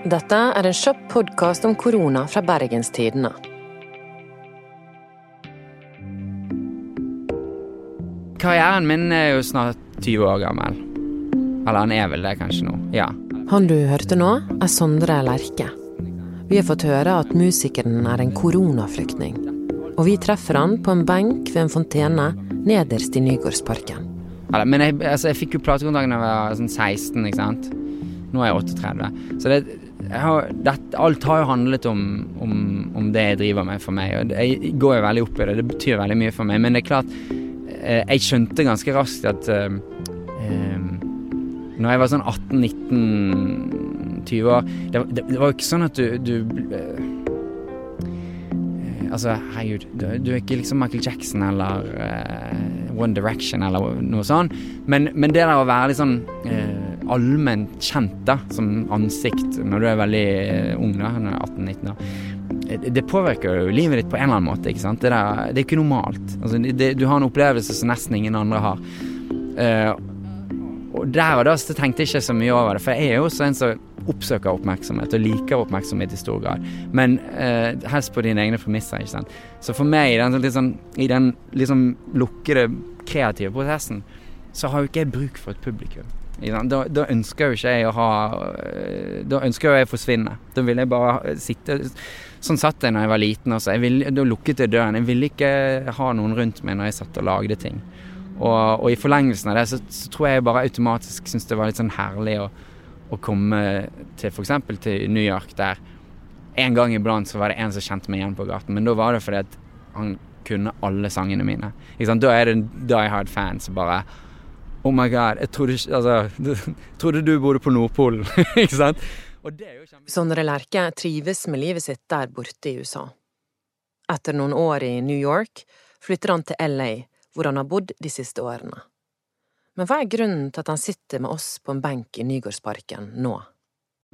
Dette er en kjapp podkast om korona fra Bergens Tidende. Karrieren min er jo snart 20 år gammel. Eller han er vel det kanskje nå. Ja. Han du hørte nå, er Sondre Lerche. Vi har fått høre at musikeren er en koronaflyktning. Og vi treffer han på en benk ved en fontene nederst i Nygårdsparken. Men jeg, altså, jeg fikk jo platekontakt da jeg var sånn 16, ikke sant. Nå er jeg 38. Så det, har, det, alt har jo handlet om, om, om, det jeg driver med for meg. Og jeg går jo veldig opp i det. Det betyr veldig mye for meg. Men det er klart, eh, jeg skjønte ganske raskt at uh, um, når jeg var sånn 18-19-20 år det, det, det, var jo ikke sånn at du, du uh, Altså, herregud, du, du, er ikke liksom Michael Jackson eller uh, One Direction eller noe sånt. Men, men, det der å være litt sånn uh, allment kjent da, som ansikt når du er veldig ung, da, når du er 18-19 år, det påvirker jo livet ditt på en eller annen måte. ikke sant? Det, der, det er ikke normalt. Altså, det, du har en opplevelse som nesten ingen andre har. Uh, og der og da så tenkte jeg ikke så mye over det, for jeg er jo også en som oppsøker oppmerksomhet og liker oppmerksomhet i stor grad. Men eh, helst på dine egne premisser, ikke sant. Så for meg, i den, liksom, i den liksom lukkede, kreative prosessen, så har jo ikke jeg bruk for et publikum. Da, da, ønsker jo ikke jeg å ha eh, Da ønsker jeg å forsvinne. Da ville jeg bare sitte Sånn satt jeg når jeg var liten Altså. Jeg vil, da lukket jeg døren. Jeg ville ikke ha noen rundt meg når jeg satt og lagde ting. Og, og, i forlengelsen av det så, så tror jeg bare automatisk syntes det var litt sånn herlig å, å komme til f.eks. til New York, der en gang iblant så var det en som kjente meg igjen på gaten, men da var det fordi at han kunne alle sangene mine. Da er det Die Hard-fan som bare Oh my god, jeg trodde, altså, trodde du bodde på Nordpolen. ikke sant? Sondre Lerche trives med livet sitt der borte i USA. Etter noen år i New York flytter han til LA hvor han har bodd de siste årene. Men hva er grunnen til at han sitter med oss på en benk i Nygårdsparken nå?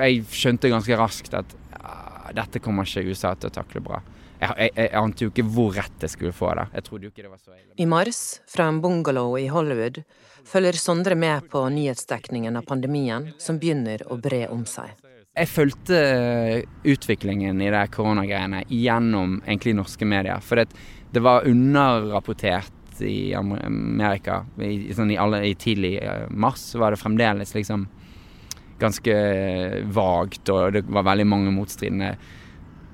Jeg skjønte ganske raskt at ja, dette kommer ikke USA til å takle bra. Jeg, jeg, jeg, ante jo ikke hvor rett jeg skulle få det. Jeg trodde jo ikke det var så ille. I mars, fra en bungalow i Hollywood, følger Sondre med på nyhetsdekningen av pandemien som begynner å bre om seg. Jeg fulgte eh, utviklingen i de koronagreiene gjennom egentlig norske medier. For det, det var underrapportert i Amerika i, sånn i, alle, i tidlig eh, mars, var det fremdeles liksom ganske vagt, og det var veldig mange motstridende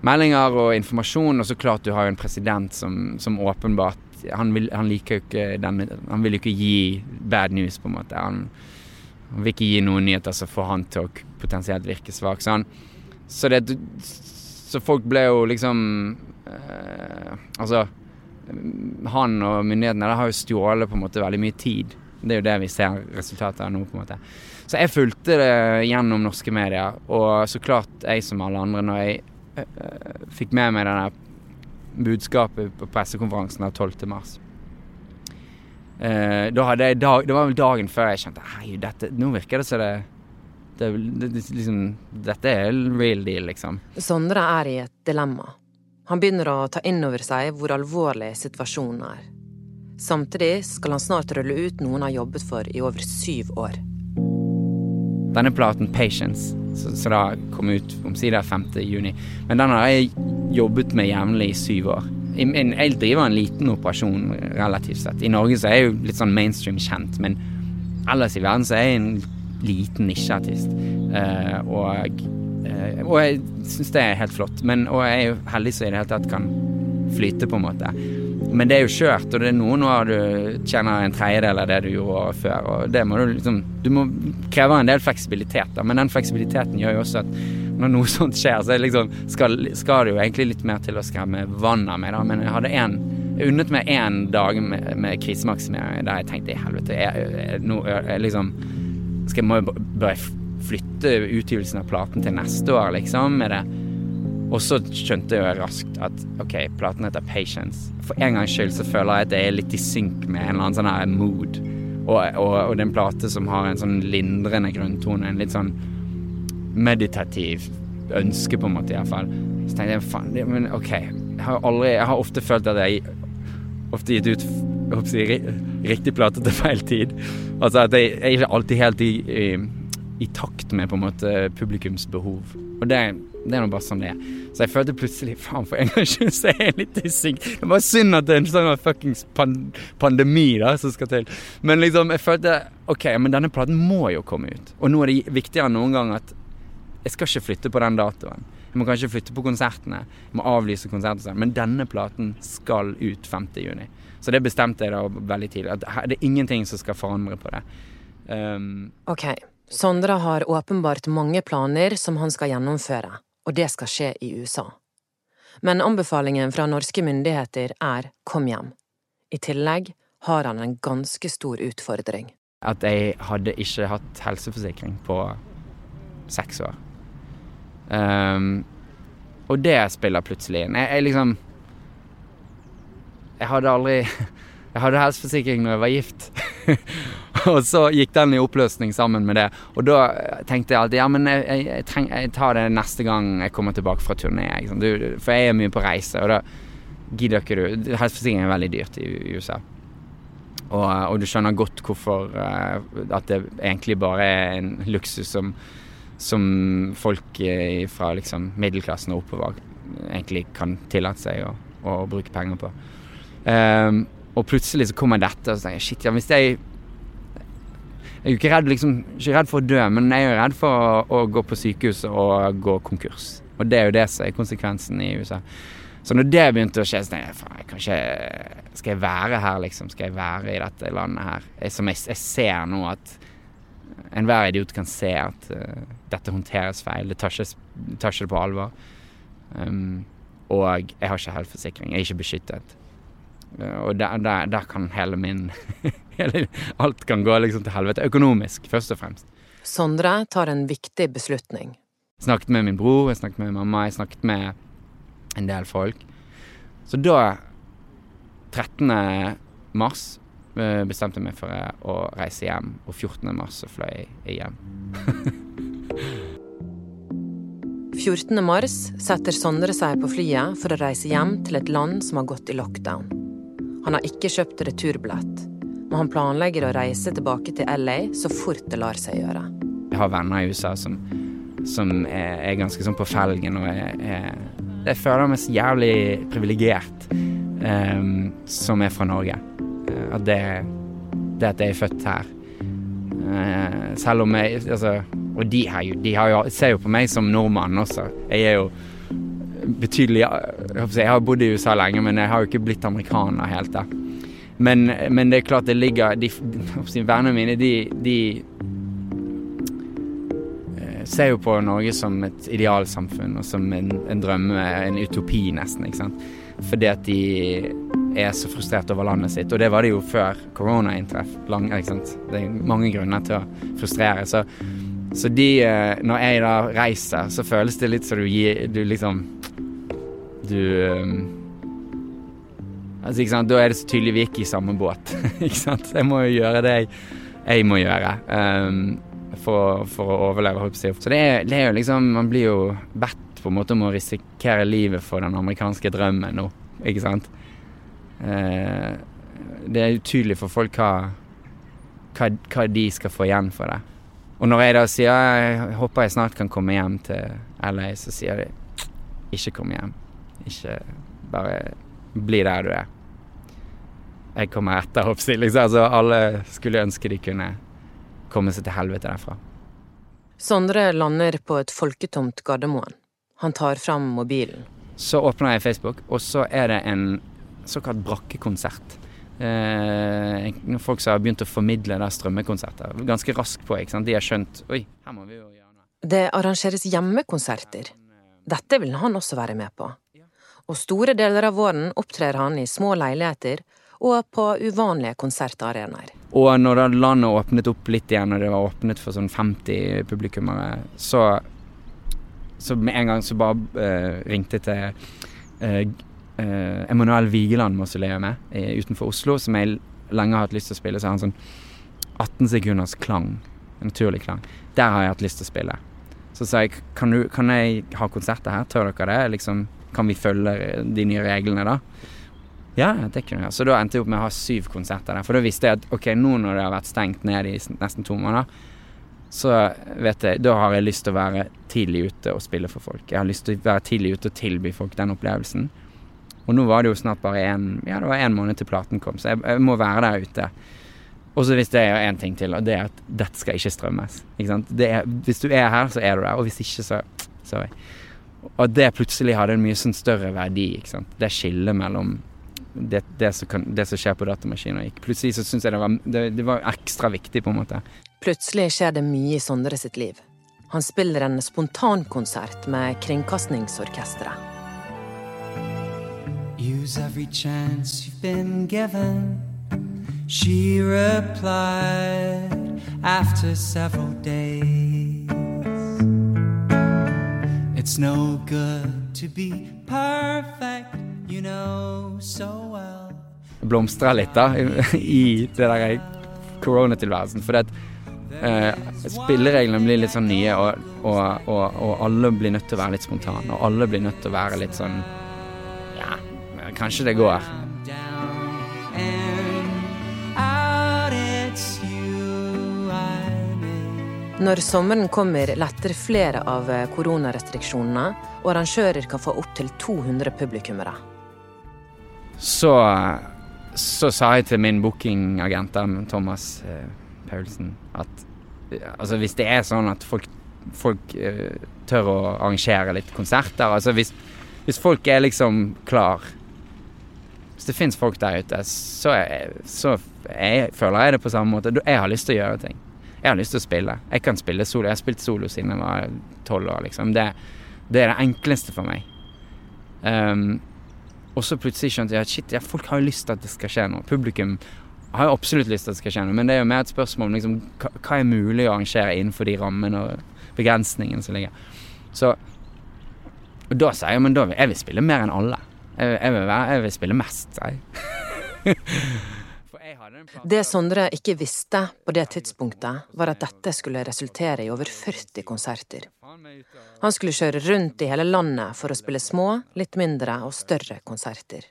meldinger og informasjon. Og så klart du har jo en president som, som åpenbart han vil, han ikke den, Han vil jo ikke gi bad news, på en måte. Han, han vil ikke gi noen nyheter som får han til å potensielt virke svak. Så, han, så, det, så folk ble jo liksom eh, Altså han og myndighetene har jo stjålet på en måte veldig mye tid. Det er jo det vi ser resultatet av nå. på en måte. Så jeg fulgte det gjennom norske medier, og så klart jeg som alle andre, når jeg fikk med meg denne budskapet på pressekonferansen av 12. mars. Uh, da hadde jeg dag, det var vel dagen før jeg skjønte Hei, dette, nå virker det som det, det, det, liksom, Dette er real deal, liksom. Sondre er i et dilemma. Han begynner å ta inn over seg hvor alvorlig situasjonen er. Samtidig skal han snart rulle ut noen har jobbet for i over syv år. Denne platen, 'Patience', som da kom ut omsider 5. juni, men den har jeg jobbet med jevnlig i syv år. Jeg driver en liten operasjon relativt sett. I Norge så er jeg jo litt sånn mainstream kjent, men ellers i verden så er jeg en liten nisjeartist. Uh, og Eh, og jeg syns det er helt flott. Men, og jeg er jo heldig som i det hele tatt kan flyte, på en måte. Men det er jo skjørt, og det er noe nå du tjener en tredjedel av det du gjorde før. Og det må du liksom Du må kreve en del fleksibilitet, da. Men den fleksibiliteten gjør jo også at når noe sånt skjer, så liksom, skal, skal, det jo egentlig litt mer til å skremme vann av meg, da. Men jeg hadde en jeg unnet meg én dag med, med krisemaksimering der jeg tenkte i helvete, nå, liksom skal, må jeg, Bør jeg flytte utgivelsen av platen til neste år, liksom. Er det. Og så skjønte jeg raskt at OK, platen heter Patience. For en gangs skyld så føler jeg at jeg er litt i synk med en eller annen sånn her mood. Og, og, og det er en plate som har en sånn lindrende grunntone. En litt sånn meditativ ønske, på en måte, iallfall. Så tenkte jeg faen, men OK. Jeg har aldri Jeg har ofte følt at jeg ofte gitt ut jeg, riktig plate til feil tid. Altså at jeg, jeg er ikke alltid helt i, i i takt med på en måte publikums behov. Og det, det er nå bare sånn det er. Så jeg følte plutselig Faen, for en gangs skyld så er jeg litt i. Det bare synd at det er en sånn fuckings pandemi da som skal til. Men liksom, jeg følte OK, men denne platen må jo komme ut. Og nå er det viktigere enn noen gang at jeg skal ikke flytte på den datoen. Jeg må kanskje flytte på konsertene. Jeg må avlyse konserter. Sånn. Men denne platen skal ut 5.6. Så det bestemte jeg da veldig tidlig. At det er ingenting som skal forandre på det. Um, ok. Sondre har åpenbart mange planer som han skal gjennomføre, og det skal skje i USA. Men anbefalingen fra norske myndigheter er kom hjem. I tillegg har han en ganske stor utfordring. At jeg hadde ikke hatt helseforsikring på seks år. Um, og det spiller plutselig inn. Jeg, jeg, liksom Jeg hadde aldri Jeg hadde helseforsikring når jeg var gift. og så gikk den i oppløsning sammen med det. Og da tenkte jeg alltid ja, men jeg, jeg, jeg, treng, jeg tar det neste gang jeg kommer tilbake fra turné. For jeg er mye på reise, og da gidder ikke du Helseforsikring er veldig dyrt i, USA. Og, og, du skjønner godt hvorfor uh, at det egentlig bare er en luksus som som folk eh, fra liksom, middelklassen og oppover egentlig kan tillate seg å, å bruke penger på. Um, og plutselig så kommer dette, og så tenker jeg shit, ja, hvis jeg Jeg er jo ikke redd, liksom, ikke redd for å dø, men jeg er jo redd for å, å gå på sykehus og gå konkurs. Og det er jo det som er konsekvensen i USA. Så når det begynte å skje, så tenkte jeg faen, jeg kan ikke Skal jeg være her, liksom? Skal jeg være i dette landet her? Jeg, som jeg, jeg ser nå at enhver idiot kan se at uh, dette håndteres feil. Det tar ikke det på alvor. Um, og jeg har ikke helseforsikring. Jeg er ikke beskyttet. Uh, og der, der, der, kan hele min Alt kan gå liksom til helvete. Økonomisk, først og fremst. Sondre tar en viktig beslutning. Jeg snakket med min bror, jeg snakket med mamma, jeg snakket med en del folk. Så da, 13. mars, bestemte jeg meg for å reise hjem, og 14. mars så fløy jeg hjem. 14. mars setter Sondre seg på flyet for å reise hjem til et land som har gått i lockdown. Han har ikke kjøpt returbillett, men han planlegger å reise tilbake til LA så fort det lar seg gjøre. Jeg har venner i USA som, som er, er, ganske sånn på felgen, og jeg, jeg, jeg føler meg så jævlig privilegert um, som er fra Norge. Eh, at det, det at jeg er født her. uh, selv om jeg Altså, og de, her, de jo, ser jo på meg som nordmann også. Jeg er jo betydelig Jeg har bodd i USA lenge, men jeg har jo ikke blitt amerikaner helt da. Men, men det er klart det ligger de, Vennene mine, de, de eh, ser jo på Norge som et idealsamfunn og som en, en drømme, en utopi nesten, ikke sant. Fordi at de er så frustrert over landet sitt. Og det var det jo før korona inntraff. Det er mange grunner til å frustrere. Så, så de eh, Når jeg da reiser, så føles det litt som du gir Du liksom Du um, Altså, ikke sant, Da er det så tydelig vi ikke i samme båt. ikke sant? Jeg må jo gjøre det jeg, jeg må gjøre um, for, for, å overleve. Så det er, det er jo liksom Man blir jo bedt på en måte om å risikere livet for den amerikanske drømmen nå, ikke sant? Uh, det er utydelig for folk hva, hva, hva, de skal få igjen for det. Og når jeg da sier jeg håper jeg snart kan komme hjem til LA, så sier de ikke kom hjem. Ikke bare bli der du er. Jeg kommer etter, hoppsi. Liksom. Altså, alle skulle ønske de kunne komme seg til helvete derfra. Sondre lander på et folketomt Gardermoen. Han tar fram mobilen. Så åpner jeg Facebook, og så er det en såkalt brakkekonsert. Eh, folk som har begynt å formidle der strømmekonserter. Ganske raskt på. ikke sant? De har skjønt Oi, her må vi jo gjøre noe. Det arrangeres hjemmekonserter. Dette vil han også være med på. Og store deler av våren opptrer han i små leiligheter og på uvanlige konsertarenaer. Og når landet åpnet opp litt igjen, og det var åpnet for sånn 50 publikummere, så, så med en gang så bare uh, ringte til uh, uh, Emanuel Vigeland-mausoleumet utenfor Oslo, som jeg lenge har hatt lyst til å spille. Så har han sånn 18 sekunders klang. Naturlig klang. Der har jeg hatt lyst til å spille. Så sa jeg kan, du, kan jeg ha konserter her, tør dere det? Liksom, kan vi følge de nye reglene da? Ja, det kunne jeg. Så da endte jeg opp med å ha syv konserter der. For da visste jeg at ok, nå når det har vært stengt ned i nesten to måneder, så vet jeg Da har jeg lyst til å være tidlig ute og spille for folk. Jeg har lyst til å være tidlig ute og tilby folk den opplevelsen. Og nå var det jo snart bare én Ja, det var en måned til platen kom, så jeg, jeg må være der ute. Og så det er én ting til, og det er at dette skal ikke strømmes. Ikke sant? Er, hvis du er her, så er du der, og hvis ikke, så Sorry. Og det plutselig hadde en mye sånn større verdi. ikke sant? Det skillet mellom det, det, som kan, det, som skjer på datamaskinen. og ikke. Plutselig så syns jeg det var, det, det var ekstra viktig, på en måte. Plutselig skjer det mye i Sondre sitt liv. Han spiller en spontankonsert med Kringkastingsorkesteret. Use every chance you've been given. She replied after several days. It's no good to be perfect, you know so well. Blomstra litt, da, i det der koronatilværelsen. For det, eh, spillereglene blir litt sånn nye, og, og, og, og, alle blir nødt til å være litt spontane. Og alle blir nødt til å være litt sånn Ja, kanskje det går. Når sommeren kommer, letter flere av koronarestriksjonene, og arrangører kan få opptil 200 publikummere. Så, så sa jeg til min bookingagent, Thomas eh, Paulsen, at altså, hvis det er sånn at folk, folk eh, tør å arrangere litt konserter altså hvis, hvis folk er liksom klar Hvis det fins folk der ute, så, er, så jeg, føler jeg det på samme måte. Jeg har lyst til å gjøre ting. Jeg har lyst til å spille. Jeg kan spille solo. Jeg har spilt solo siden jeg var tolv år, liksom. Det, det, er det enkleste for meg. Um, og så plutselig skjønte jeg at shit, ja, folk har jo lyst til at det skal skje noe. Publikum har jo absolutt lyst til at det skal skje noe, men det er jo mer et spørsmål om liksom, hva, er mulig å arrangere innenfor de rammene og begrensningene som ligger. Så og da sier jeg men da vil jeg vil spille mer enn alle. Jeg, jeg, vil, være, jeg vil spille mest, sier jeg. Det Sondre ikke visste på det tidspunktet, var at dette skulle resultere i over 40 konserter. Han skulle kjøre rundt i hele landet for å spille små, litt mindre og større konserter.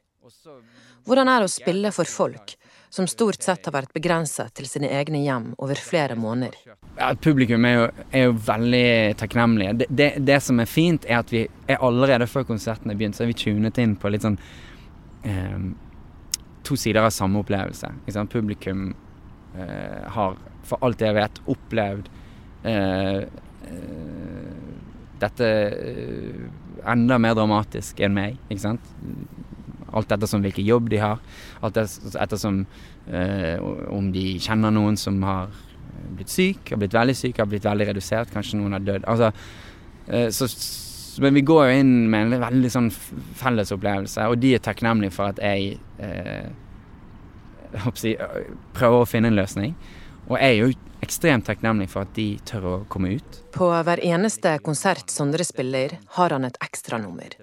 Hvordan er det å spille for folk, som stort sett har vært begrenset til sine egne hjem over flere måneder? Ja, publikum er jo, er jo veldig takknemlige. Det, det, det, som er fint, er at vi er allerede før konserten er begynt, så er vi tunet inn på litt sånn eh, to sider av samme opplevelse. Publikum eh, har, for alt jeg vet, opplevd eh, eh dette eh, enda mer dramatisk enn meg. ikke sant? Alt ettersom hvilken jobb de har. Alt ettersom eh, om de kjenner noen som har blitt syk, har blitt veldig syk, har blitt veldig redusert, kanskje noen har dødd. Altså, eh, så, men vi går jo inn med en veldig sånn felles opplevelse, og de er takknemlige for at jeg eh, si, prøver å finne en løsning. Og jeg er jo ekstremt takknemlig for at de tør å komme ut. På hver eneste konsert Sondre spiller, har han et ekstranummer.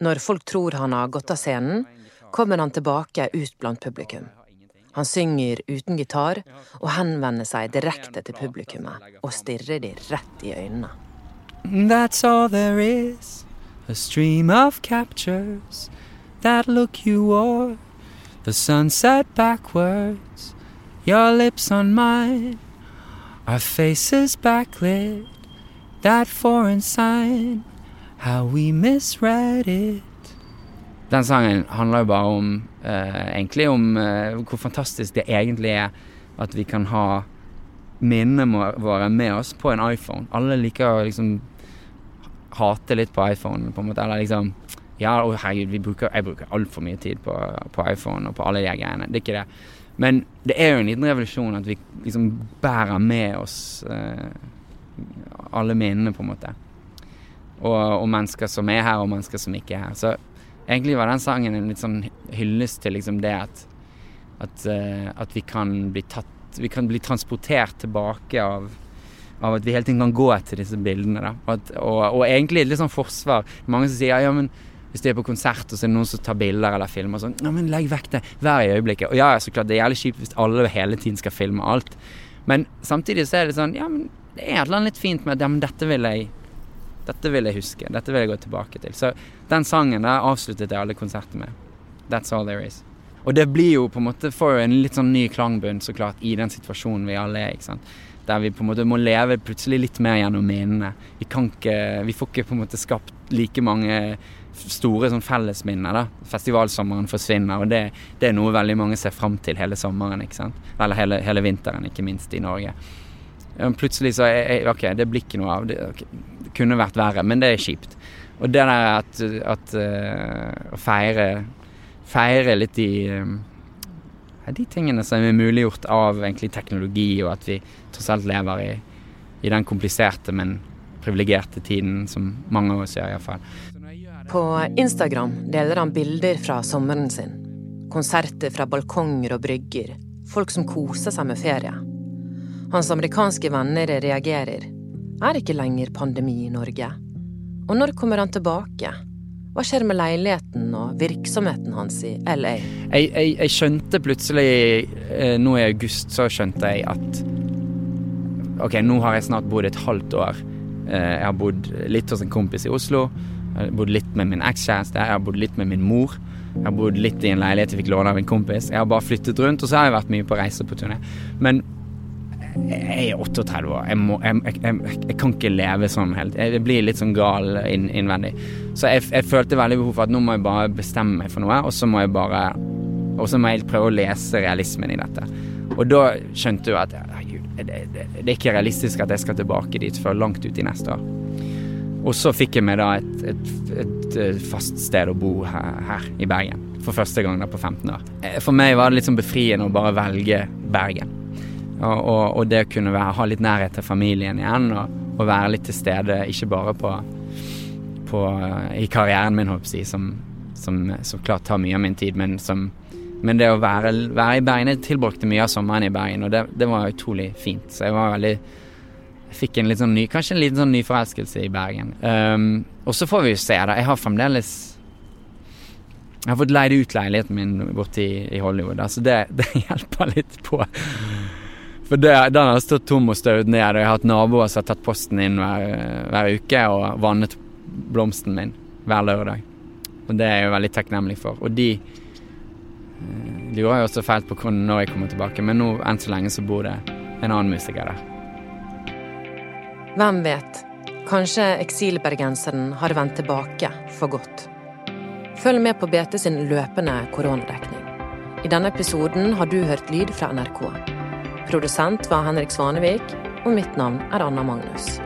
Når folk tror han har gått av scenen, kommer han tilbake ut blant publikum. Han synger uten gitar og henvender seg direkte til publikummet og stirrer de rett i øynene. That's all there is, a stream of captures, that look you o'er. the sunset backwards, your lips on mine, our faces backlit, that foreign sign, how we misread it. Den sangen handler jo bare om uh, egentlig om uh, hvor fantastisk det egentlig er at vi kan ha minnene våre med oss på en iPhone. Alle liker å liksom hate litt på iPhone, på en måte. Eller liksom Ja, å herregud, bruker, jeg bruker altfor mye tid på, på, iPhone og på alle de greiene. Det er ikke det. Men det er jo en liten revolusjon at vi liksom bærer med oss eh, alle minnene, på en måte. Og, og, mennesker som er her, og mennesker som ikke er her. Så egentlig var den sangen en litt sånn hyllest til liksom det at, at, eh, at vi kan bli tatt Vi kan bli transportert tilbake av av at vi hele tiden kan gå etter disse bildene. Da. Og, at, og, og egentlig litt sånn forsvar. Mange som sier ja, men hvis de er på konsert og så er det noen som tar bilder eller filmer sånn Ja, men legg vekk det. hver i øyeblikket. Og ja, så klart, det er jævlig kjipt hvis alle hele tiden skal filme alt. Men samtidig så er det sånn Ja, men det er et eller annet litt fint med at ja, men dette vil jeg Dette vil jeg huske. Dette vil jeg gå tilbake til. Så den sangen der avsluttet jeg alle konserter med. That's all there is. Og det blir jo på en måte får jo en litt sånn ny klangbunn, så klart, i den situasjonen vi alle er. ikke sant. Der vi på en måte må leve plutselig litt mer gjennom minnene. Vi, ikke, vi får ikke på en måte skapt like mange store sånn fellesminner. da. Festivalsommeren forsvinner, og det, det, er noe veldig mange ser fram til hele sommeren. ikke sant? Eller hele, hele vinteren, ikke minst i Norge. Plutselig så er OK, det blir ikke noe av det. Okay, det kunne vært verre, men det er kjipt. Og det der at, at uh, å feire, feire litt de de tingene som er muliggjort av egentlig teknologi, og at vi tross alt lever i, i den kompliserte, men privilegerte tiden som mange av oss gjør, iallfall. På Instagram deler han bilder fra sommeren sin. Konserter fra balkonger og brygger. Folk som koser seg med ferie. Hans amerikanske venner reagerer. Er ikke lenger pandemi i Norge? Og når kommer han tilbake? Hva skjer med leiligheten og virksomheten hans i LA? Jeg, jeg, jeg skjønte plutselig eh, nå i august, så skjønte jeg at OK, nå har jeg snart bodd et halvt år. Eh, jeg har bodd litt hos en kompis i Oslo. Jeg har bodd litt med min ekskjæreste. Jeg har bodd litt med min mor. Jeg har bodd litt i en leilighet jeg fikk låne av en kompis. Jeg har bare flyttet rundt, og så har jeg vært mye på reise på turné. Men jeg er 38 år. Jeg, må, jeg, jeg, jeg, kan ikke leve sånn helt. Jeg blir litt sånn gal inn, innvendig. Så jeg, følte veldig behov for at nå må jeg bare bestemme meg for noe, og så må jeg bare Og så må jeg prøve å lese realismen i dette. Og da skjønte jeg at herregud, det, det, det, er ikke realistisk at jeg skal tilbake dit før langt ut i neste år. Og så fikk jeg meg da et, et, et fast sted å bo her, her, i Bergen. For første gang da på 15 år. Eh, for meg var det litt sånn befriende å bare velge Bergen. Og, og, og det å kunne være, ha litt nærhet til familien igjen, og, og, være litt til stede, ikke bare på, på i karrieren min, håper jeg, som, som så klart tar mye av min tid, men, som, men det å være, være, i Bergen Jeg tilbrakte mye av sommeren i Bergen, og det, det var utrolig fint. Så jeg var veldig jeg fikk en litt sånn ny, kanskje en liten sånn nyforelskelse i Bergen. Um, og så får vi jo se, da. Jeg har fremdeles Jeg har fått leid ut leiligheten min borte i, i Hollywood, så det, det hjelper litt på. For det, den har stått tom og støvd ned, og jeg har hatt naboer som har tatt posten inn hver, hver, uke og vannet blomsten min hver lørdag. Og det er jeg jo veldig takknemlig for. Og de eh, lurer jo også fælt på hvordan når jeg kommer tilbake, men nå enn så lenge så bor det en annen musiker der. Hvem vet? Kanskje eksilbergenseren har vendt tilbake for godt. Følg med på BT sin løpende koronadekning. I denne episoden har du hørt lyd fra NRK. Produsent var Henrik Svanevik, og mitt navn er Anna Magnus.